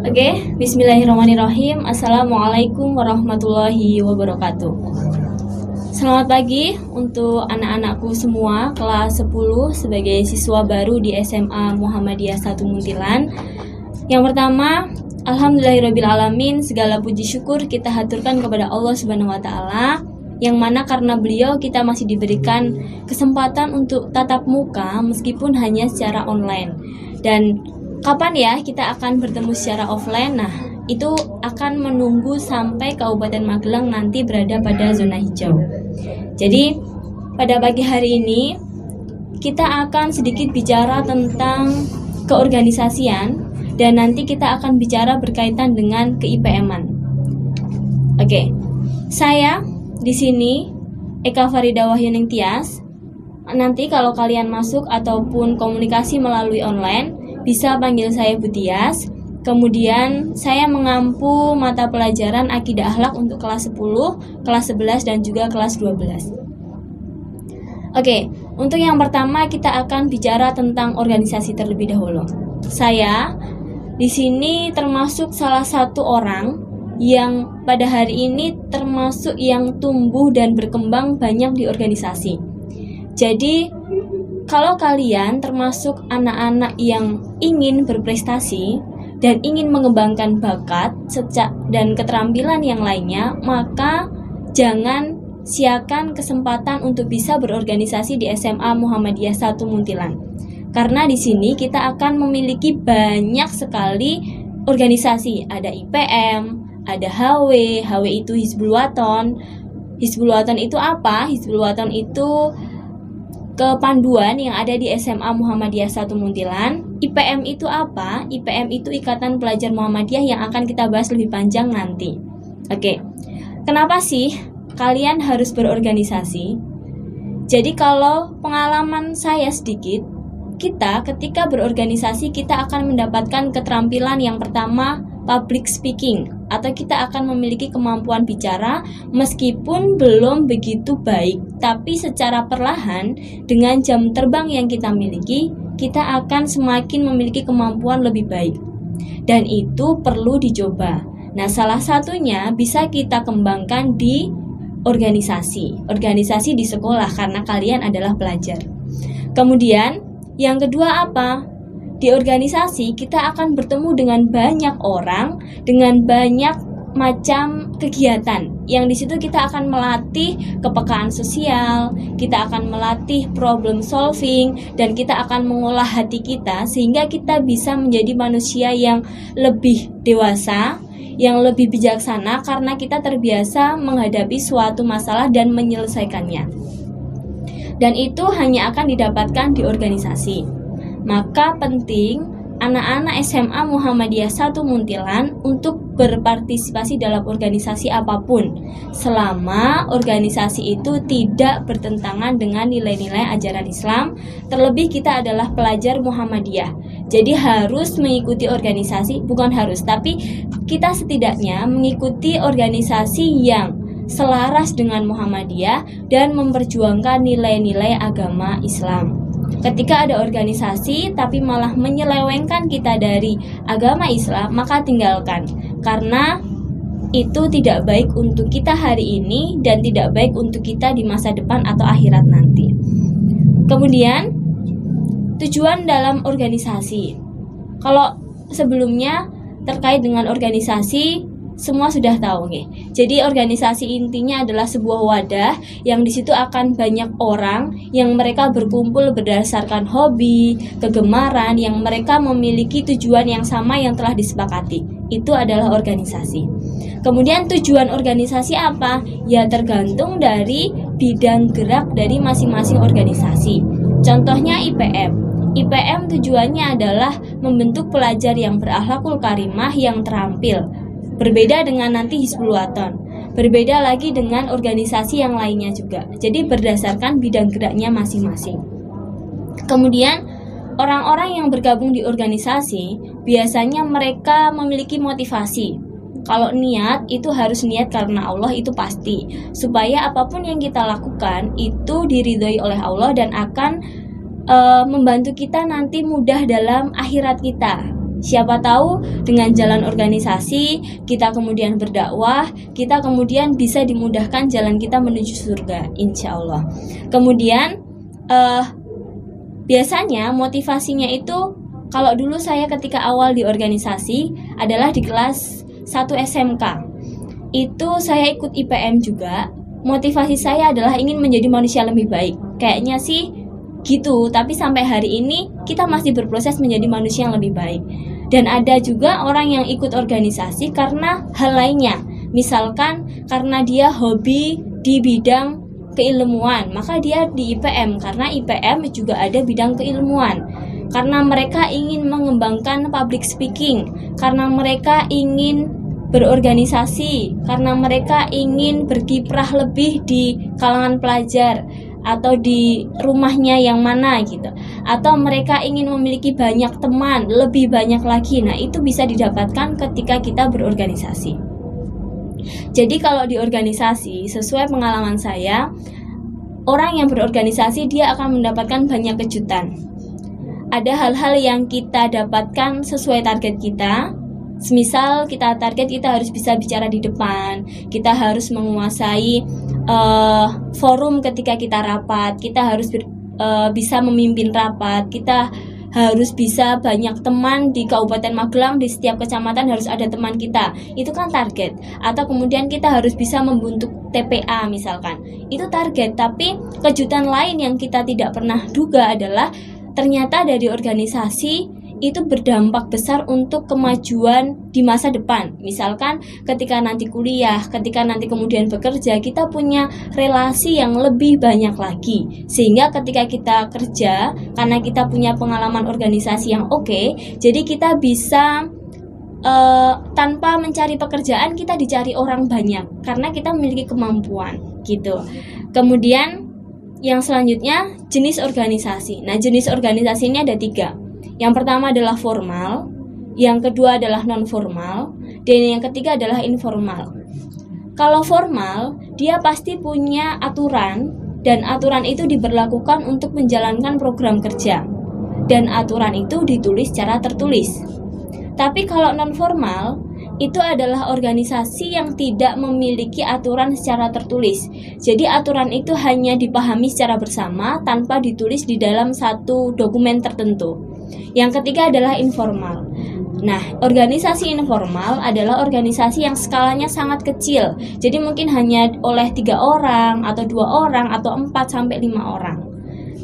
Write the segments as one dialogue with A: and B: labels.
A: Oke, bismillahirrahmanirrahim. Assalamualaikum warahmatullahi wabarakatuh. Selamat pagi untuk anak-anakku semua kelas 10 sebagai siswa baru di SMA Muhammadiyah 1 Muntilan. Yang pertama, Alhamdulillahirrahmanirrahim segala puji syukur kita haturkan kepada Allah Subhanahu wa taala yang mana karena beliau kita masih diberikan kesempatan untuk tatap muka meskipun hanya secara online. Dan kapan ya kita akan bertemu secara offline? Nah, itu akan menunggu sampai Kabupaten Magelang nanti berada pada zona hijau. Jadi, pada pagi hari ini kita akan sedikit bicara tentang keorganisasian dan nanti kita akan bicara berkaitan dengan keIPM-an. Oke. Saya di sini Eka Farida Wahyuning Tias. Nanti kalau kalian masuk ataupun komunikasi melalui online bisa panggil saya Butias. Kemudian saya mengampu mata pelajaran akidah akhlak untuk kelas 10, kelas 11 dan juga kelas 12. Oke, untuk yang pertama kita akan bicara tentang organisasi terlebih dahulu. Saya di sini termasuk salah satu orang yang pada hari ini termasuk yang tumbuh dan berkembang banyak di organisasi. Jadi, kalau kalian termasuk anak-anak yang ingin berprestasi dan ingin mengembangkan bakat, secak dan keterampilan yang lainnya, maka jangan siakan kesempatan untuk bisa berorganisasi di SMA Muhammadiyah 1 Muntilan. Karena di sini kita akan memiliki banyak sekali organisasi, ada IPM, ada HW, HW itu Hizbul Waton. Hizbul Waton itu apa? Hizbul Waton itu kepanduan yang ada di SMA Muhammadiyah 1 Muntilan. IPM itu apa? IPM itu Ikatan Pelajar Muhammadiyah yang akan kita bahas lebih panjang nanti. Oke. Kenapa sih kalian harus berorganisasi? Jadi kalau pengalaman saya sedikit, kita ketika berorganisasi kita akan mendapatkan keterampilan yang pertama public speaking atau kita akan memiliki kemampuan bicara meskipun belum begitu baik, tapi secara perlahan dengan jam terbang yang kita miliki, kita akan semakin memiliki kemampuan lebih baik. Dan itu perlu dicoba. Nah, salah satunya bisa kita kembangkan di organisasi, organisasi di sekolah karena kalian adalah pelajar. Kemudian, yang kedua apa? Di organisasi kita akan bertemu dengan banyak orang dengan banyak macam kegiatan yang di situ kita akan melatih kepekaan sosial, kita akan melatih problem solving dan kita akan mengolah hati kita sehingga kita bisa menjadi manusia yang lebih dewasa, yang lebih bijaksana karena kita terbiasa menghadapi suatu masalah dan menyelesaikannya. Dan itu hanya akan didapatkan di organisasi. Maka penting anak-anak SMA Muhammadiyah 1 Muntilan untuk berpartisipasi dalam organisasi apa pun selama organisasi itu tidak bertentangan dengan nilai-nilai ajaran Islam. Terlebih kita adalah pelajar Muhammadiyah. Jadi harus mengikuti organisasi bukan harus tapi kita setidaknya mengikuti organisasi yang selaras dengan Muhammadiyah dan memperjuangkan nilai-nilai agama Islam Ketika ada organisasi tapi malah menyelewengkan kita dari agama Islam, maka tinggalkan. Karena itu tidak baik untuk kita hari ini dan tidak baik untuk kita di masa depan atau akhirat nanti. Kemudian, tujuan dalam organisasi. Kalau sebelumnya terkait dengan organisasi semua sudah tahu nih. Jadi organisasi intinya adalah sebuah wadah yang di situ akan banyak orang yang mereka berkumpul berdasarkan hobi, kegemaran yang mereka memiliki tujuan yang sama yang telah disepakati. Itu adalah organisasi. Kemudian tujuan organisasi apa? Ya tergantung dari bidang gerak dari masing-masing organisasi. Contohnya IPM. IPM tujuannya adalah membentuk pelajar yang berakhlakul karimah yang terampil, Berbeda dengan nanti Hizbul Waton. Berbeda lagi dengan organisasi yang lainnya juga. Jadi berdasarkan bidang geraknya masing-masing. Kemudian orang-orang yang bergabung di organisasi biasanya mereka memiliki motivasi. Kalau niat itu harus niat karena Allah itu pasti. Supaya apa pun yang kita lakukan itu diridhoi oleh Allah dan akan uh, membantu kita nanti mudah dalam akhirat kita Siapa tahu dengan jalan organisasi kita kemudian berdakwah, kita kemudian bisa dimudahkan jalan kita menuju surga, insya Allah. Kemudian uh, biasanya motivasinya itu kalau dulu saya ketika awal di organisasi adalah di kelas 1 SMK. Itu saya ikut IPM juga. Motivasi saya adalah ingin menjadi manusia lebih baik. Kayaknya sih gitu, tapi sampai hari ini kita masih berproses menjadi manusia yang lebih baik. Dan ada juga orang yang ikut organisasi karena hal lainnya. Misalkan karena dia hobi di bidang keilmuan, maka dia di IPM karena IPM juga ada bidang keilmuan. Karena mereka ingin mengembangkan public speaking, karena mereka ingin berorganisasi, karena mereka ingin berkiprah lebih di kalangan pelajar atau di rumahnya yang mana gitu, atau mereka ingin memiliki banyak teman, lebih banyak lagi. Nah, itu bisa didapatkan ketika kita berorganisasi. Jadi, kalau di organisasi, sesuai pengalaman saya, orang yang berorganisasi dia akan mendapatkan banyak kejutan ada hal-hal yang kita dapatkan sesuai target kita. Semisal kita target kita harus bisa bicara di depan, kita harus menguasai uh, forum ketika kita rapat, kita harus ber, uh, bisa memimpin rapat, kita harus bisa banyak teman di Kabupaten Magelang di setiap kecamatan harus ada teman kita. Itu kan target. Atau kemudian kita harus bisa membentuk TPA misalkan. Itu target. Tapi kejutan lain yang kita tidak pernah duga adalah ternyata dari organisasi itu berdampak besar untuk kemajuan di masa depan. Misalkan ketika nanti kuliah, ketika nanti kemudian bekerja, kita punya relasi yang lebih banyak lagi. Sehingga ketika kita kerja, karena kita punya pengalaman organisasi yang oke, okay, jadi kita bisa uh, tanpa mencari pekerjaan kita dicari orang banyak karena kita memiliki kemampuan gitu. Kemudian yang selanjutnya jenis organisasi. Nah jenis organisasi ini ada tiga. Yang pertama adalah formal, yang kedua adalah non formal, dan yang ketiga adalah informal. Kalau formal, dia pasti punya aturan dan aturan itu diberlakukan untuk menjalankan program kerja. Dan aturan itu ditulis secara tertulis. Tapi kalau non formal, itu adalah organisasi yang tidak memiliki aturan secara tertulis. Jadi aturan itu hanya dipahami secara bersama tanpa ditulis di dalam satu dokumen tertentu. Yang ketiga adalah informal. Nah, organisasi informal adalah organisasi yang skalanya sangat kecil. Jadi mungkin hanya oleh tiga orang atau dua orang atau empat sampai lima orang.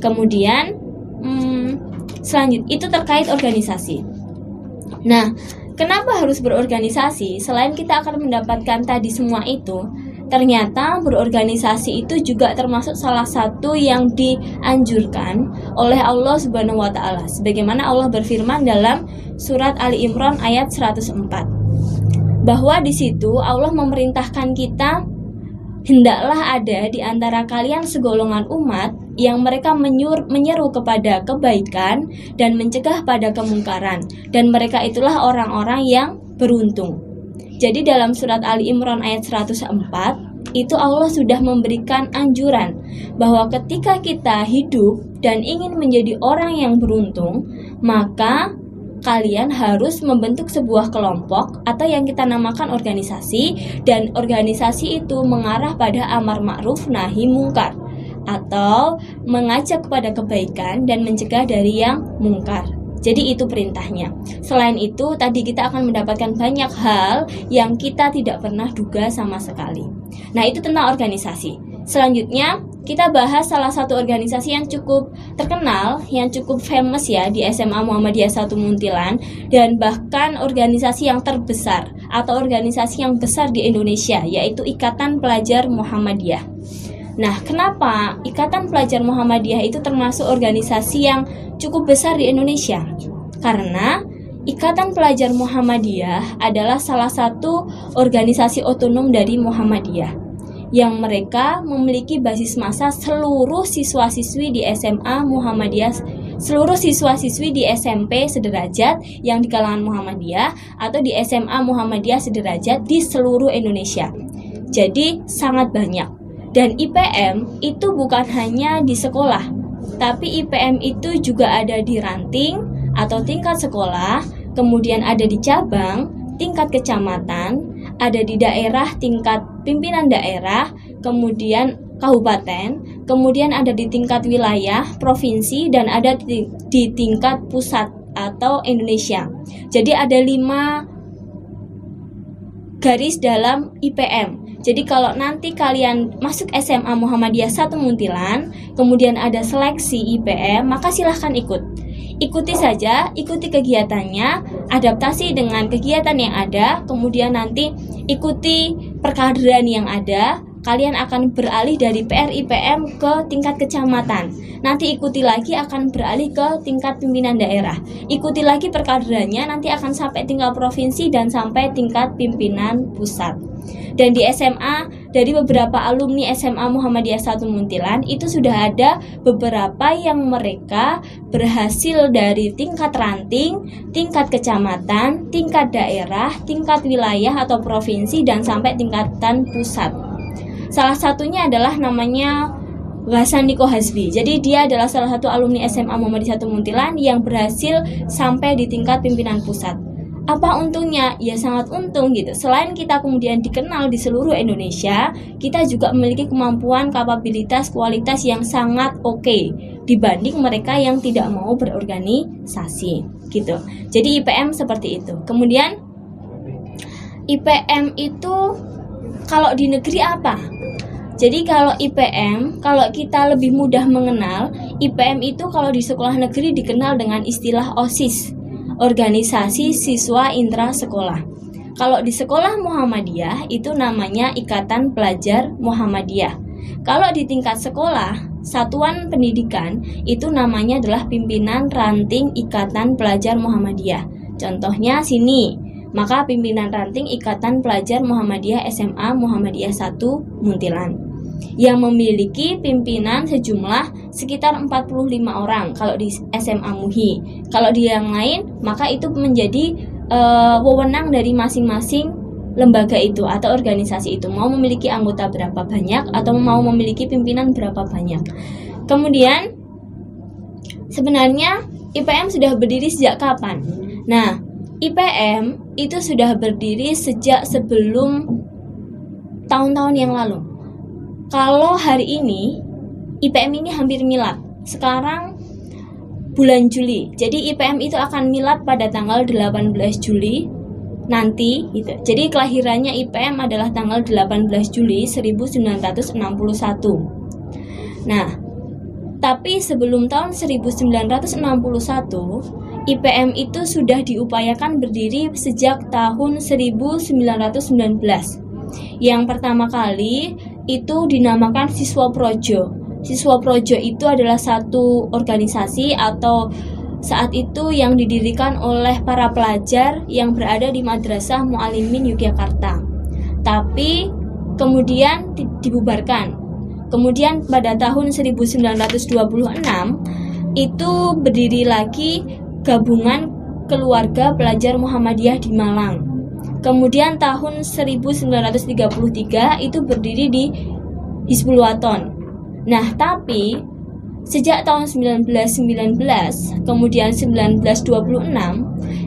A: Kemudian, hmm, selanjutnya itu terkait organisasi. Nah, Kenapa harus berorganisasi? Selain kita akan mendapatkan tadi semua itu, ternyata berorganisasi itu juga termasuk salah satu yang dianjurkan oleh Allah Subhanahu wa taala. Sebagaimana Allah berfirman dalam surat Ali Imran ayat 104. Bahwa di situ Allah memerintahkan kita hendaklah ada di antara kalian segolongan umat yang mereka menyur, menyeru kepada kebaikan dan mencegah pada kemungkaran dan mereka itulah orang-orang yang beruntung. Jadi dalam surat Ali Imran ayat 104 itu Allah sudah memberikan anjuran bahwa ketika kita hidup dan ingin menjadi orang yang beruntung, maka kalian harus membentuk sebuah kelompok atau yang kita namakan organisasi dan organisasi itu mengarah pada amar ma'ruf nahi mungkar atau mengajak kepada kebaikan dan mencegah dari yang mungkar. Jadi itu perintahnya. Selain itu, tadi kita akan mendapatkan banyak hal yang kita tidak pernah duga sama sekali. Nah, itu tentang organisasi. Selanjutnya, kita bahas salah satu organisasi yang cukup terkenal, yang cukup famous ya di SMA Muhammadiyah 1 Muntilan dan bahkan organisasi yang terbesar atau organisasi yang besar di Indonesia yaitu Ikatan Pelajar Muhammadiyah. Nah, kenapa Ikatan Pelajar Muhammadiyah itu termasuk organisasi yang cukup besar di Indonesia? Karena Ikatan Pelajar Muhammadiyah adalah salah satu organisasi otonom dari Muhammadiyah yang mereka memiliki basis masa seluruh siswa-siswi di SMA Muhammadiyah seluruh siswa-siswi di SMP sederajat yang di kalangan Muhammadiyah atau di SMA Muhammadiyah sederajat di seluruh Indonesia. Jadi sangat banyak. Dan IPM itu bukan hanya di sekolah, tapi IPM itu juga ada di ranting atau tingkat sekolah, kemudian ada di cabang, tingkat kecamatan, ada di daerah tingkat pimpinan daerah, kemudian kabupaten, kemudian ada di tingkat wilayah, provinsi, dan ada di, tingkat pusat atau Indonesia. Jadi ada lima garis dalam IPM. Jadi kalau nanti kalian masuk SMA Muhammadiyah 1 Muntilan, kemudian ada seleksi IPM, maka silahkan ikut. Ikuti saja, ikuti kegiatannya, adaptasi dengan kegiatan yang ada, kemudian nanti ikuti perkaderan yang ada, kalian akan beralih dari PRIPM ke tingkat kecamatan. Nanti ikuti lagi akan beralih ke tingkat pimpinan daerah. Ikuti lagi perkaderannya nanti akan sampai tingkat provinsi dan sampai tingkat pimpinan pusat. Dan di SMA dari beberapa alumni SMA Muhammadiyah 1 Muntilan itu sudah ada beberapa yang mereka berhasil dari tingkat ranting, tingkat kecamatan, tingkat daerah, tingkat wilayah atau provinsi dan sampai tingkatan pusat. Salah satunya adalah namanya Ghassan Niko Hasbi. Jadi dia adalah salah satu alumni SMA Muhammadiyah 1 Muntilan yang berhasil sampai di tingkat pimpinan pusat. Apa untungnya? Ya sangat untung gitu. Selain kita kemudian dikenal di seluruh Indonesia, kita juga memiliki kemampuan, kapabilitas, kualitas yang sangat oke okay dibanding mereka yang tidak mau berorganisasi gitu. Jadi IPM seperti itu. Kemudian IPM itu kalau di negeri apa? Jadi kalau IPM, kalau kita lebih mudah mengenal, IPM itu kalau di sekolah negeri dikenal dengan istilah OSIS, Organisasi Siswa Intra Sekolah. Kalau di sekolah Muhammadiyah itu namanya Ikatan Pelajar Muhammadiyah. Kalau di tingkat sekolah, satuan pendidikan itu namanya adalah Pimpinan Ranting Ikatan Pelajar Muhammadiyah. Contohnya sini, maka pimpinan ranting Ikatan Pelajar Muhammadiyah SMA Muhammadiyah 1 Muntilan yang memiliki pimpinan sejumlah sekitar 45 orang kalau di SMA MUHI. Kalau di yang lain, maka itu menjadi uh, wewenang dari masing-masing lembaga itu atau organisasi itu mau memiliki anggota berapa banyak atau mau memiliki pimpinan berapa banyak. Kemudian sebenarnya IPM sudah berdiri sejak kapan? Nah, IPM itu sudah berdiri sejak sebelum tahun-tahun yang lalu. Kalau hari ini IPM ini hampir milad. Sekarang bulan Juli. Jadi IPM itu akan milad pada tanggal 18 Juli nanti gitu. Jadi kelahirannya IPM adalah tanggal 18 Juli 1961. Nah, tapi sebelum tahun 1961 IPM itu sudah diupayakan berdiri sejak tahun 1919. Yang pertama kali itu dinamakan Siswa Projo. Siswa Projo itu adalah satu organisasi atau saat itu yang didirikan oleh para pelajar yang berada di Madrasah Mualimin Yogyakarta. Tapi kemudian dibubarkan. Kemudian pada tahun 1926 itu berdiri lagi gabungan keluarga pelajar Muhammadiyah di Malang. Kemudian tahun 1933 itu berdiri di Hizbul Waton. Nah, tapi sejak tahun 1919 kemudian 1926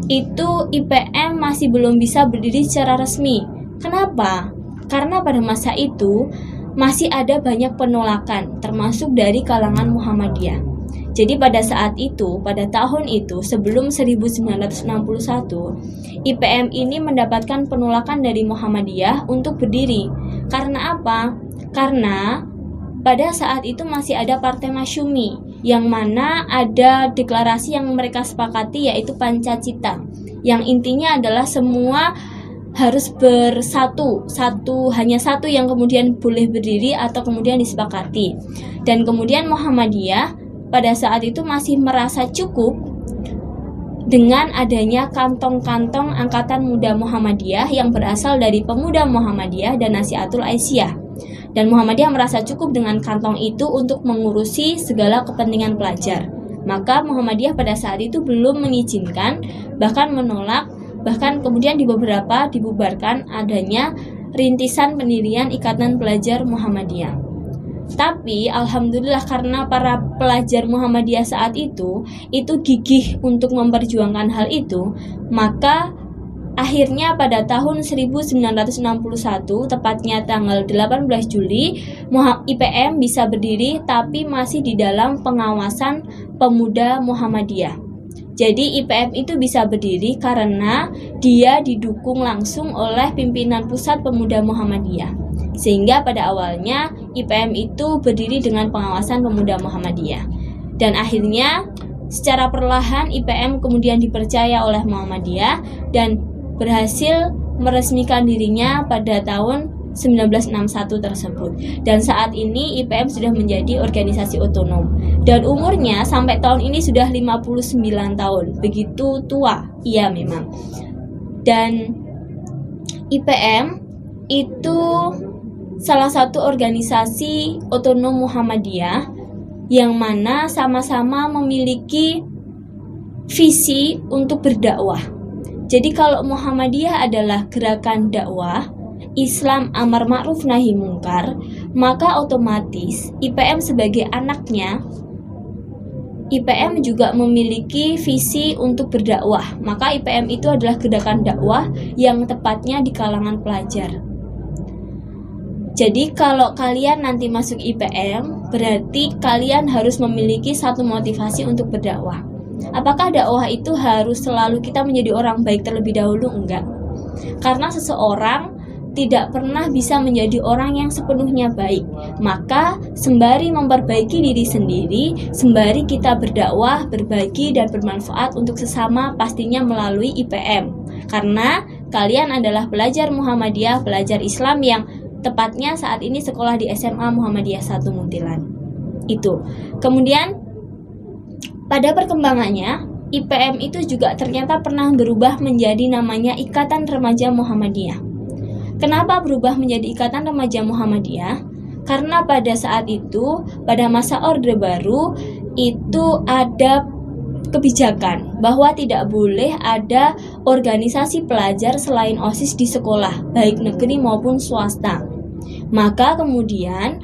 A: itu IPM masih belum bisa berdiri secara resmi. Kenapa? Karena pada masa itu masih ada banyak penolakan termasuk dari kalangan Muhammadiyah. Jadi pada saat itu, pada tahun itu sebelum 1961, IPM ini mendapatkan penolakan dari Muhammadiyah untuk berdiri. Karena apa? Karena pada saat itu masih ada Partai Masyumi yang mana ada deklarasi yang mereka sepakati yaitu Pancacita yang intinya adalah semua harus bersatu satu hanya satu yang kemudian boleh berdiri atau kemudian disepakati dan kemudian Muhammadiyah pada saat itu masih merasa cukup dengan adanya kantong-kantong Angkatan Muda Muhammadiyah yang berasal dari Pemuda Muhammadiyah dan Nasiatul Aisyah. Dan Muhammadiyah merasa cukup dengan kantong itu untuk mengurusi segala kepentingan pelajar. Maka Muhammadiyah pada saat itu belum mengizinkan, bahkan menolak, bahkan kemudian di beberapa dibubarkan adanya rintisan pendirian Ikatan Pelajar Muhammadiyah. Tapi alhamdulillah karena para pelajar Muhammadiyah saat itu itu gigih untuk memperjuangkan hal itu, maka Akhirnya pada tahun 1961, tepatnya tanggal 18 Juli, IPM bisa berdiri tapi masih di dalam pengawasan pemuda Muhammadiyah. Jadi IPM itu bisa berdiri karena dia didukung langsung oleh pimpinan pusat pemuda Muhammadiyah. Sehingga pada awalnya IPM itu berdiri dengan pengawasan pemuda Muhammadiyah. Dan akhirnya secara perlahan IPM kemudian dipercaya oleh Muhammadiyah dan berhasil meresmikan dirinya pada tahun 1961 tersebut. Dan saat ini IPM sudah menjadi organisasi otonom. Dan umurnya sampai tahun ini sudah 59 tahun. Begitu tua iya memang. Dan IPM itu salah satu organisasi otonom Muhammadiyah yang mana sama-sama memiliki visi untuk berdakwah jadi kalau Muhammadiyah adalah gerakan dakwah, Islam amar ma'ruf nahi mungkar, maka otomatis IPM sebagai anaknya IPM juga memiliki visi untuk berdakwah. Maka IPM itu adalah gerakan dakwah yang tepatnya di kalangan pelajar. Jadi kalau kalian nanti masuk IPM, berarti kalian harus memiliki satu motivasi untuk berdakwah. Apakah dakwah itu harus selalu kita menjadi orang baik terlebih dahulu? Enggak. Karena seseorang tidak pernah bisa menjadi orang yang sepenuhnya baik. Maka sembari memperbaiki diri sendiri, sembari kita berdakwah, berbagi dan bermanfaat untuk sesama pastinya melalui IPM. Karena kalian adalah pelajar Muhammadiyah, pelajar Islam yang tepatnya saat ini sekolah di SMA Muhammadiyah 1 Muntilan. Itu. Kemudian pada perkembangannya, IPM itu juga ternyata pernah berubah menjadi namanya Ikatan Remaja Muhammadiyah. Kenapa berubah menjadi Ikatan Remaja Muhammadiyah? Karena pada saat itu, pada masa Orde Baru, itu ada kebijakan bahwa tidak boleh ada organisasi pelajar selain OSIS di sekolah, baik negeri maupun swasta. Maka kemudian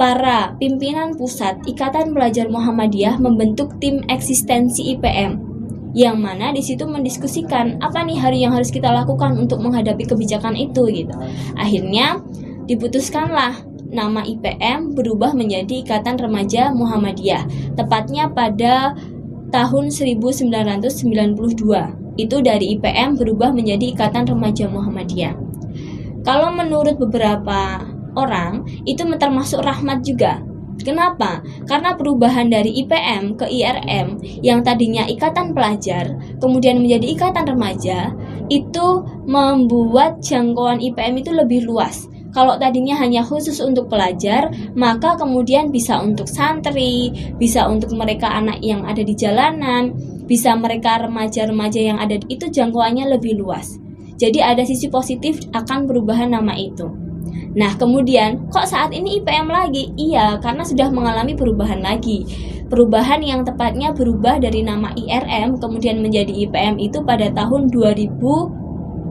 A: para pimpinan pusat Ikatan Pelajar Muhammadiyah membentuk tim eksistensi IPM yang mana di situ mendiskusikan apa nih hari yang harus kita lakukan untuk menghadapi kebijakan itu gitu. Akhirnya diputuskanlah nama IPM berubah menjadi Ikatan Remaja Muhammadiyah, tepatnya pada tahun 1992. Itu dari IPM berubah menjadi Ikatan Remaja Muhammadiyah. Kalau menurut beberapa orang itu termasuk rahmat juga. Kenapa? Karena perubahan dari IPM ke IRM yang tadinya ikatan pelajar, kemudian menjadi ikatan remaja, itu membuat jangkauan IPM itu lebih luas. Kalau tadinya hanya khusus untuk pelajar, maka kemudian bisa untuk santri, bisa untuk mereka anak yang ada di jalanan, bisa mereka remaja-remaja yang ada itu jangkauannya lebih luas. Jadi ada sisi positif akan perubahan nama itu. Nah, kemudian kok saat ini IPM lagi? Iya, karena sudah mengalami perubahan lagi. Perubahan yang tepatnya berubah dari nama IRM kemudian menjadi IPM itu pada tahun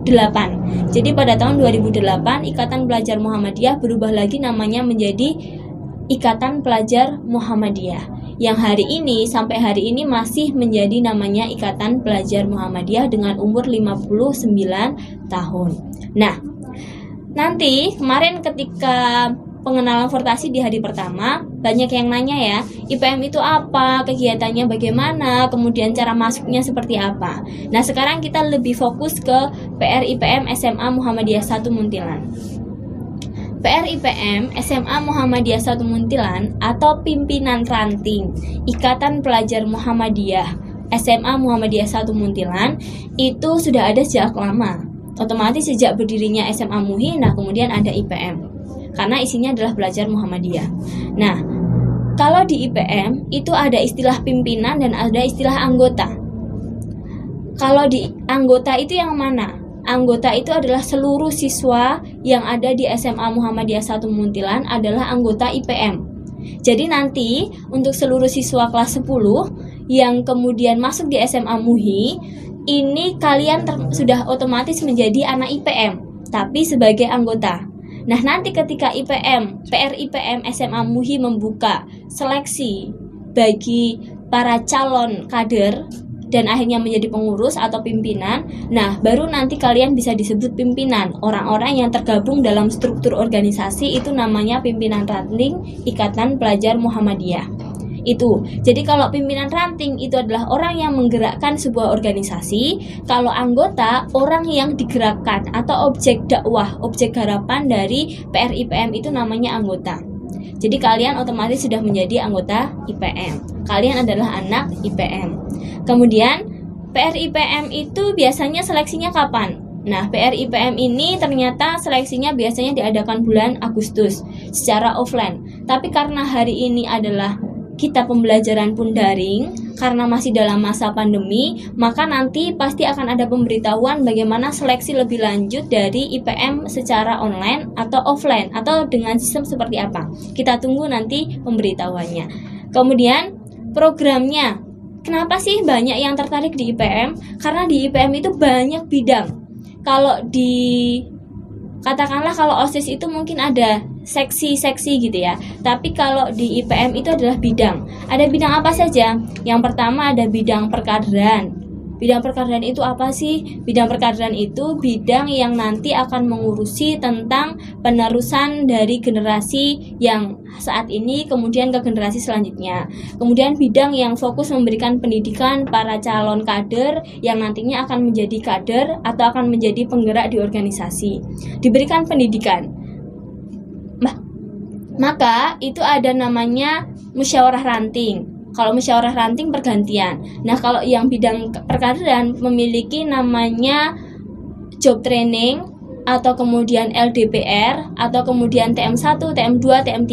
A: 2008. Jadi pada tahun 2008 Ikatan Pelajar Muhammadiyah berubah lagi namanya menjadi Ikatan Pelajar Muhammadiyah yang hari ini sampai hari ini masih menjadi namanya Ikatan Pelajar Muhammadiyah dengan umur 59 tahun. Nah, Nanti kemarin ketika pengenalan fortasi di hari pertama banyak yang nanya ya IPM itu apa kegiatannya bagaimana kemudian cara masuknya seperti apa. Nah sekarang kita lebih fokus ke PR IPM SMA Muhammadiyah 1 Muntilan. PR IPM SMA Muhammadiyah 1 Muntilan atau pimpinan ranting Ikatan Pelajar Muhammadiyah SMA Muhammadiyah 1 Muntilan itu sudah ada sejak lama. Otomatis sejak berdirinya SMA MUHI, nah kemudian ada IPM karena isinya adalah belajar Muhammadiyah. Nah, kalau di IPM itu ada istilah pimpinan dan ada istilah anggota. Kalau di anggota itu yang mana? Anggota itu adalah seluruh siswa yang ada di SMA Muhammadiyah 1 Muntilan adalah anggota IPM. Jadi nanti untuk seluruh siswa kelas 10 yang kemudian masuk di SMA MUHI ini kalian sudah otomatis menjadi anak IPM, tapi sebagai anggota. Nah, nanti ketika IPM, PR IPM SMA MUHI membuka seleksi bagi para calon kader dan akhirnya menjadi pengurus atau pimpinan. Nah, baru nanti kalian bisa disebut pimpinan. Orang-orang yang tergabung dalam struktur organisasi itu namanya pimpinan ranting Ikatan Pelajar Muhammadiyah. Itu. Jadi kalau pimpinan ranting itu adalah orang yang menggerakkan sebuah organisasi, kalau anggota orang yang digerakkan atau objek dakwah, objek harapan dari PRIPM itu namanya anggota. Jadi kalian otomatis sudah menjadi anggota IPM. Kalian adalah anak IPM. Kemudian PRIPM itu biasanya seleksinya kapan? Nah, PRIPM ini ternyata seleksinya biasanya diadakan bulan Agustus secara offline. Tapi karena hari ini adalah kita pembelajaran pun daring karena masih dalam masa pandemi, maka nanti pasti akan ada pemberitahuan bagaimana seleksi lebih lanjut dari IPM secara online atau offline atau dengan sistem seperti apa. Kita tunggu nanti pemberitahuannya. Kemudian programnya. Kenapa sih banyak yang tertarik di IPM? Karena di IPM itu banyak bidang. Kalau di katakanlah kalau OSIS itu mungkin ada seksi-seksi gitu ya. Tapi kalau di IPM itu adalah bidang. Ada bidang apa saja? Yang pertama ada bidang perkaderan. Bidang perkaderan itu apa sih? Bidang perkaderan itu bidang yang nanti akan mengurusi tentang penerusan dari generasi yang saat ini kemudian ke generasi selanjutnya. Kemudian bidang yang fokus memberikan pendidikan para calon kader yang nantinya akan menjadi kader atau akan menjadi penggerak di organisasi. Diberikan pendidikan maka itu ada namanya musyawarah ranting. Kalau musyawarah ranting pergantian. Nah, kalau yang bidang perkaderan memiliki namanya job training atau kemudian LDPR atau kemudian TM1, TM2, TM3.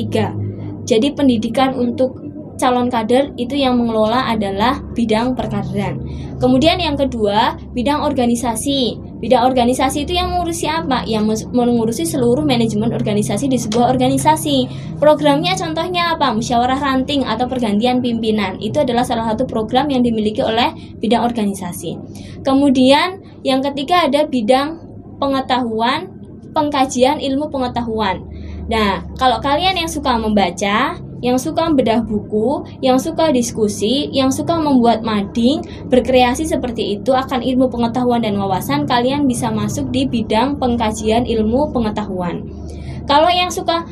A: Jadi pendidikan untuk calon kader itu yang mengelola adalah bidang perkaderan. Kemudian yang kedua, bidang organisasi. Bidang organisasi itu yang mengurusi apa? Yang mengurusi seluruh manajemen organisasi di sebuah organisasi. Programnya contohnya apa? Musyawarah ranting atau pergantian pimpinan. Itu adalah salah satu program yang dimiliki oleh bidang organisasi. Kemudian yang ketiga ada bidang pengetahuan, pengkajian ilmu pengetahuan. Nah, kalau kalian yang suka membaca, yang suka bedah buku, yang suka diskusi, yang suka membuat mading, berkreasi seperti itu akan ilmu pengetahuan dan wawasan, kalian bisa masuk di bidang pengkajian ilmu pengetahuan. Kalau yang suka,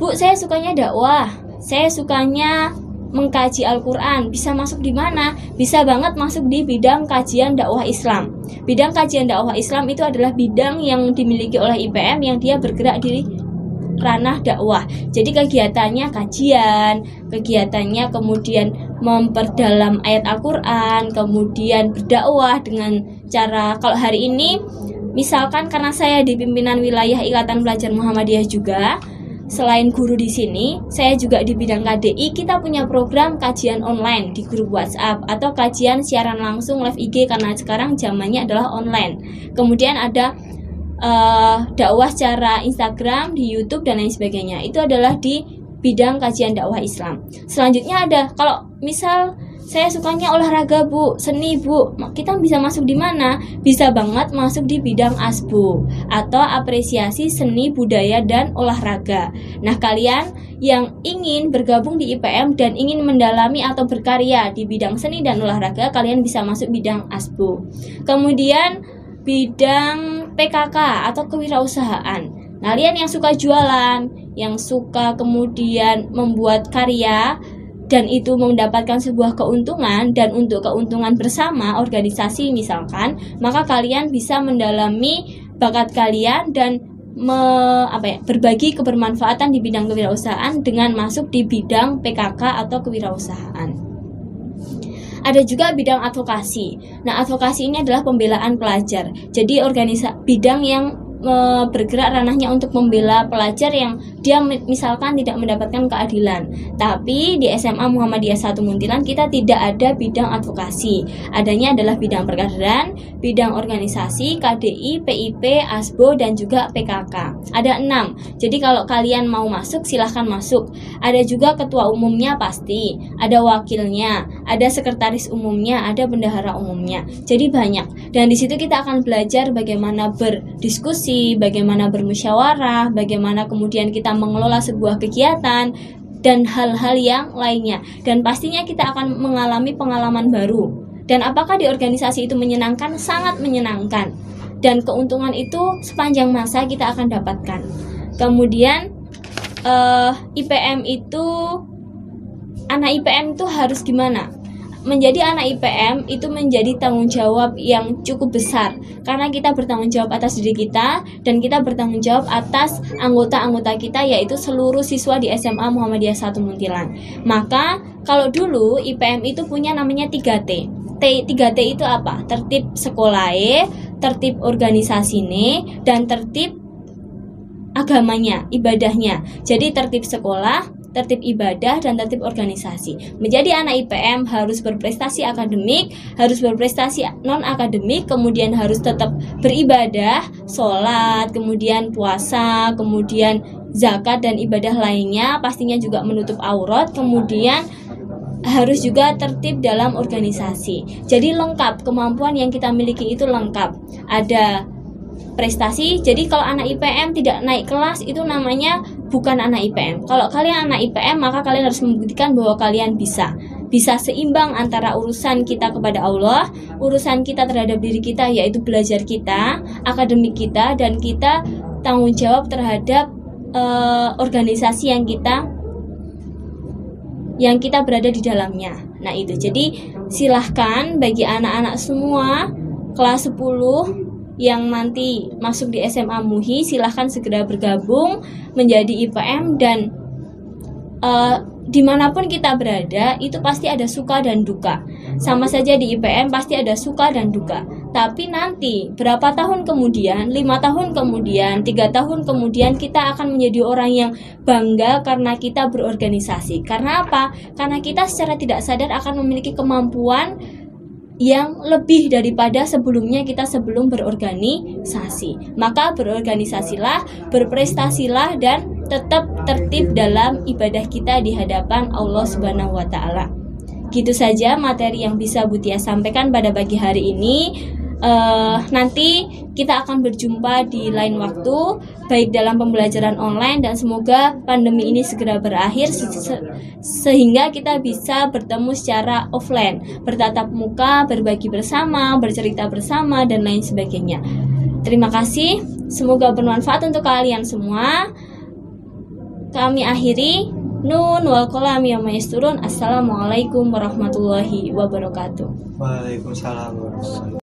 A: Bu, saya sukanya dakwah, saya sukanya mengkaji Al-Quran bisa masuk di mana? Bisa banget masuk di bidang kajian dakwah Islam. Bidang kajian dakwah Islam itu adalah bidang yang dimiliki oleh IPM yang dia bergerak di ranah dakwah. Jadi kegiatannya kajian, kegiatannya kemudian memperdalam ayat Al-Qur'an, kemudian berdakwah dengan cara kalau hari ini misalkan karena saya di pimpinan wilayah Ikatan Pelajar Muhammadiyah juga, selain guru di sini, saya juga di bidang KDI kita punya program kajian online di grup WhatsApp atau kajian siaran langsung live IG karena sekarang zamannya adalah online. Kemudian ada uh, dakwah secara Instagram, di YouTube dan lain sebagainya. Itu adalah di bidang kajian dakwah Islam. Selanjutnya ada kalau misal saya sukanya olahraga bu, seni bu, kita bisa masuk di mana? Bisa banget masuk di bidang asbu atau apresiasi seni budaya dan olahraga. Nah kalian yang ingin bergabung di IPM dan ingin mendalami atau berkarya di bidang seni dan olahraga, kalian bisa masuk bidang asbu. Kemudian bidang PKK atau kewirausahaan. Nah, kalian yang suka jualan, yang suka kemudian membuat karya dan itu mendapatkan sebuah keuntungan dan untuk keuntungan bersama organisasi misalkan, maka kalian bisa mendalami bakat kalian dan me, apa ya, berbagi kebermanfaatan di bidang kewirausahaan dengan masuk di bidang PKK atau kewirausahaan. Ada juga bidang advokasi. Nah, advokasi ini adalah pembelaan pelajar. Jadi organisasi bidang yang bergerak ranahnya untuk membela pelajar yang dia misalkan tidak mendapatkan keadilan. Tapi di SMA Muhammadiyah 1 Muntilan kita tidak ada bidang advokasi. Adanya adalah bidang perkaderan, bidang organisasi, KDI, PIP, ASBO dan juga PKK. Ada enam. Jadi kalau kalian mau masuk silahkan masuk. Ada juga ketua umumnya pasti, ada wakilnya, ada sekretaris umumnya, ada bendahara umumnya. Jadi banyak. Dan di situ kita akan belajar bagaimana berdiskusi, bagaimana bermusyawarah, bagaimana kemudian kita mengelola sebuah kegiatan dan hal-hal yang lainnya. Dan pastinya kita akan mengalami pengalaman baru. Dan apakah di organisasi itu menyenangkan? Sangat menyenangkan. Dan keuntungan itu sepanjang masa kita akan dapatkan. Kemudian uh, eh, IPM itu anak IPM itu harus gimana? Menjadi anak IPM itu menjadi tanggung jawab yang cukup besar karena kita bertanggung jawab atas diri kita dan kita bertanggung jawab atas anggota-anggota kita yaitu seluruh siswa di SMA Muhammadiyah 1 Muntilan. Maka kalau dulu IPM itu punya namanya 3T. T 3T itu apa? Tertib sekolah, tertib organisasi dan tertib agamanya, ibadahnya. Jadi tertib sekolah, tertib ibadah dan tertib organisasi. Menjadi anak IPM harus berprestasi akademik, harus berprestasi non akademik, kemudian harus tetap beribadah, sholat, kemudian puasa, kemudian zakat dan ibadah lainnya, pastinya juga menutup aurat, kemudian harus juga tertib dalam organisasi. Jadi lengkap kemampuan yang kita miliki itu lengkap. Ada prestasi. Jadi kalau anak IPM tidak naik kelas itu namanya bukan anak IPM. Kalau kalian anak IPM maka kalian harus membuktikan bahwa kalian bisa bisa seimbang antara urusan kita kepada Allah, urusan kita terhadap diri kita yaitu belajar kita, akademik kita dan kita tanggung jawab terhadap uh, organisasi yang kita yang kita berada di dalamnya. Nah, itu. Jadi silahkan bagi anak-anak semua kelas 10 yang nanti masuk di SMA MUHI silahkan segera bergabung menjadi IPM dan uh, di mana pun kita berada itu pasti ada suka dan duka. Sama saja di IPM pasti ada suka dan duka. Tapi nanti berapa tahun kemudian lima tahun kemudian tiga tahun kemudian kita akan menjadi orang yang bangga karena kita berorganisasi. Karena apa? Karena kita secara tidak sadar akan memiliki kemampuan yang lebih daripada sebelumnya kita sebelum berorganisasi. Maka berorganisasilah, berprestasilah dan tetap tertib dalam ibadah kita di hadapan Allah Subhanahu wa taala. Gitu saja materi yang bisa Butia sampaikan pada pagi hari ini uh, nanti kita akan berjumpa di lain waktu baik dalam pembelajaran online dan semoga pandemi ini segera berakhir se sehingga kita bisa bertemu secara offline bertatap muka berbagi bersama bercerita bersama dan lain sebagainya. Terima kasih semoga bermanfaat untuk kalian semua. Kami akhiri. Nun wal kolam yang turun Assalamualaikum warahmatullahi wabarakatuh.
B: Waalaikumsalam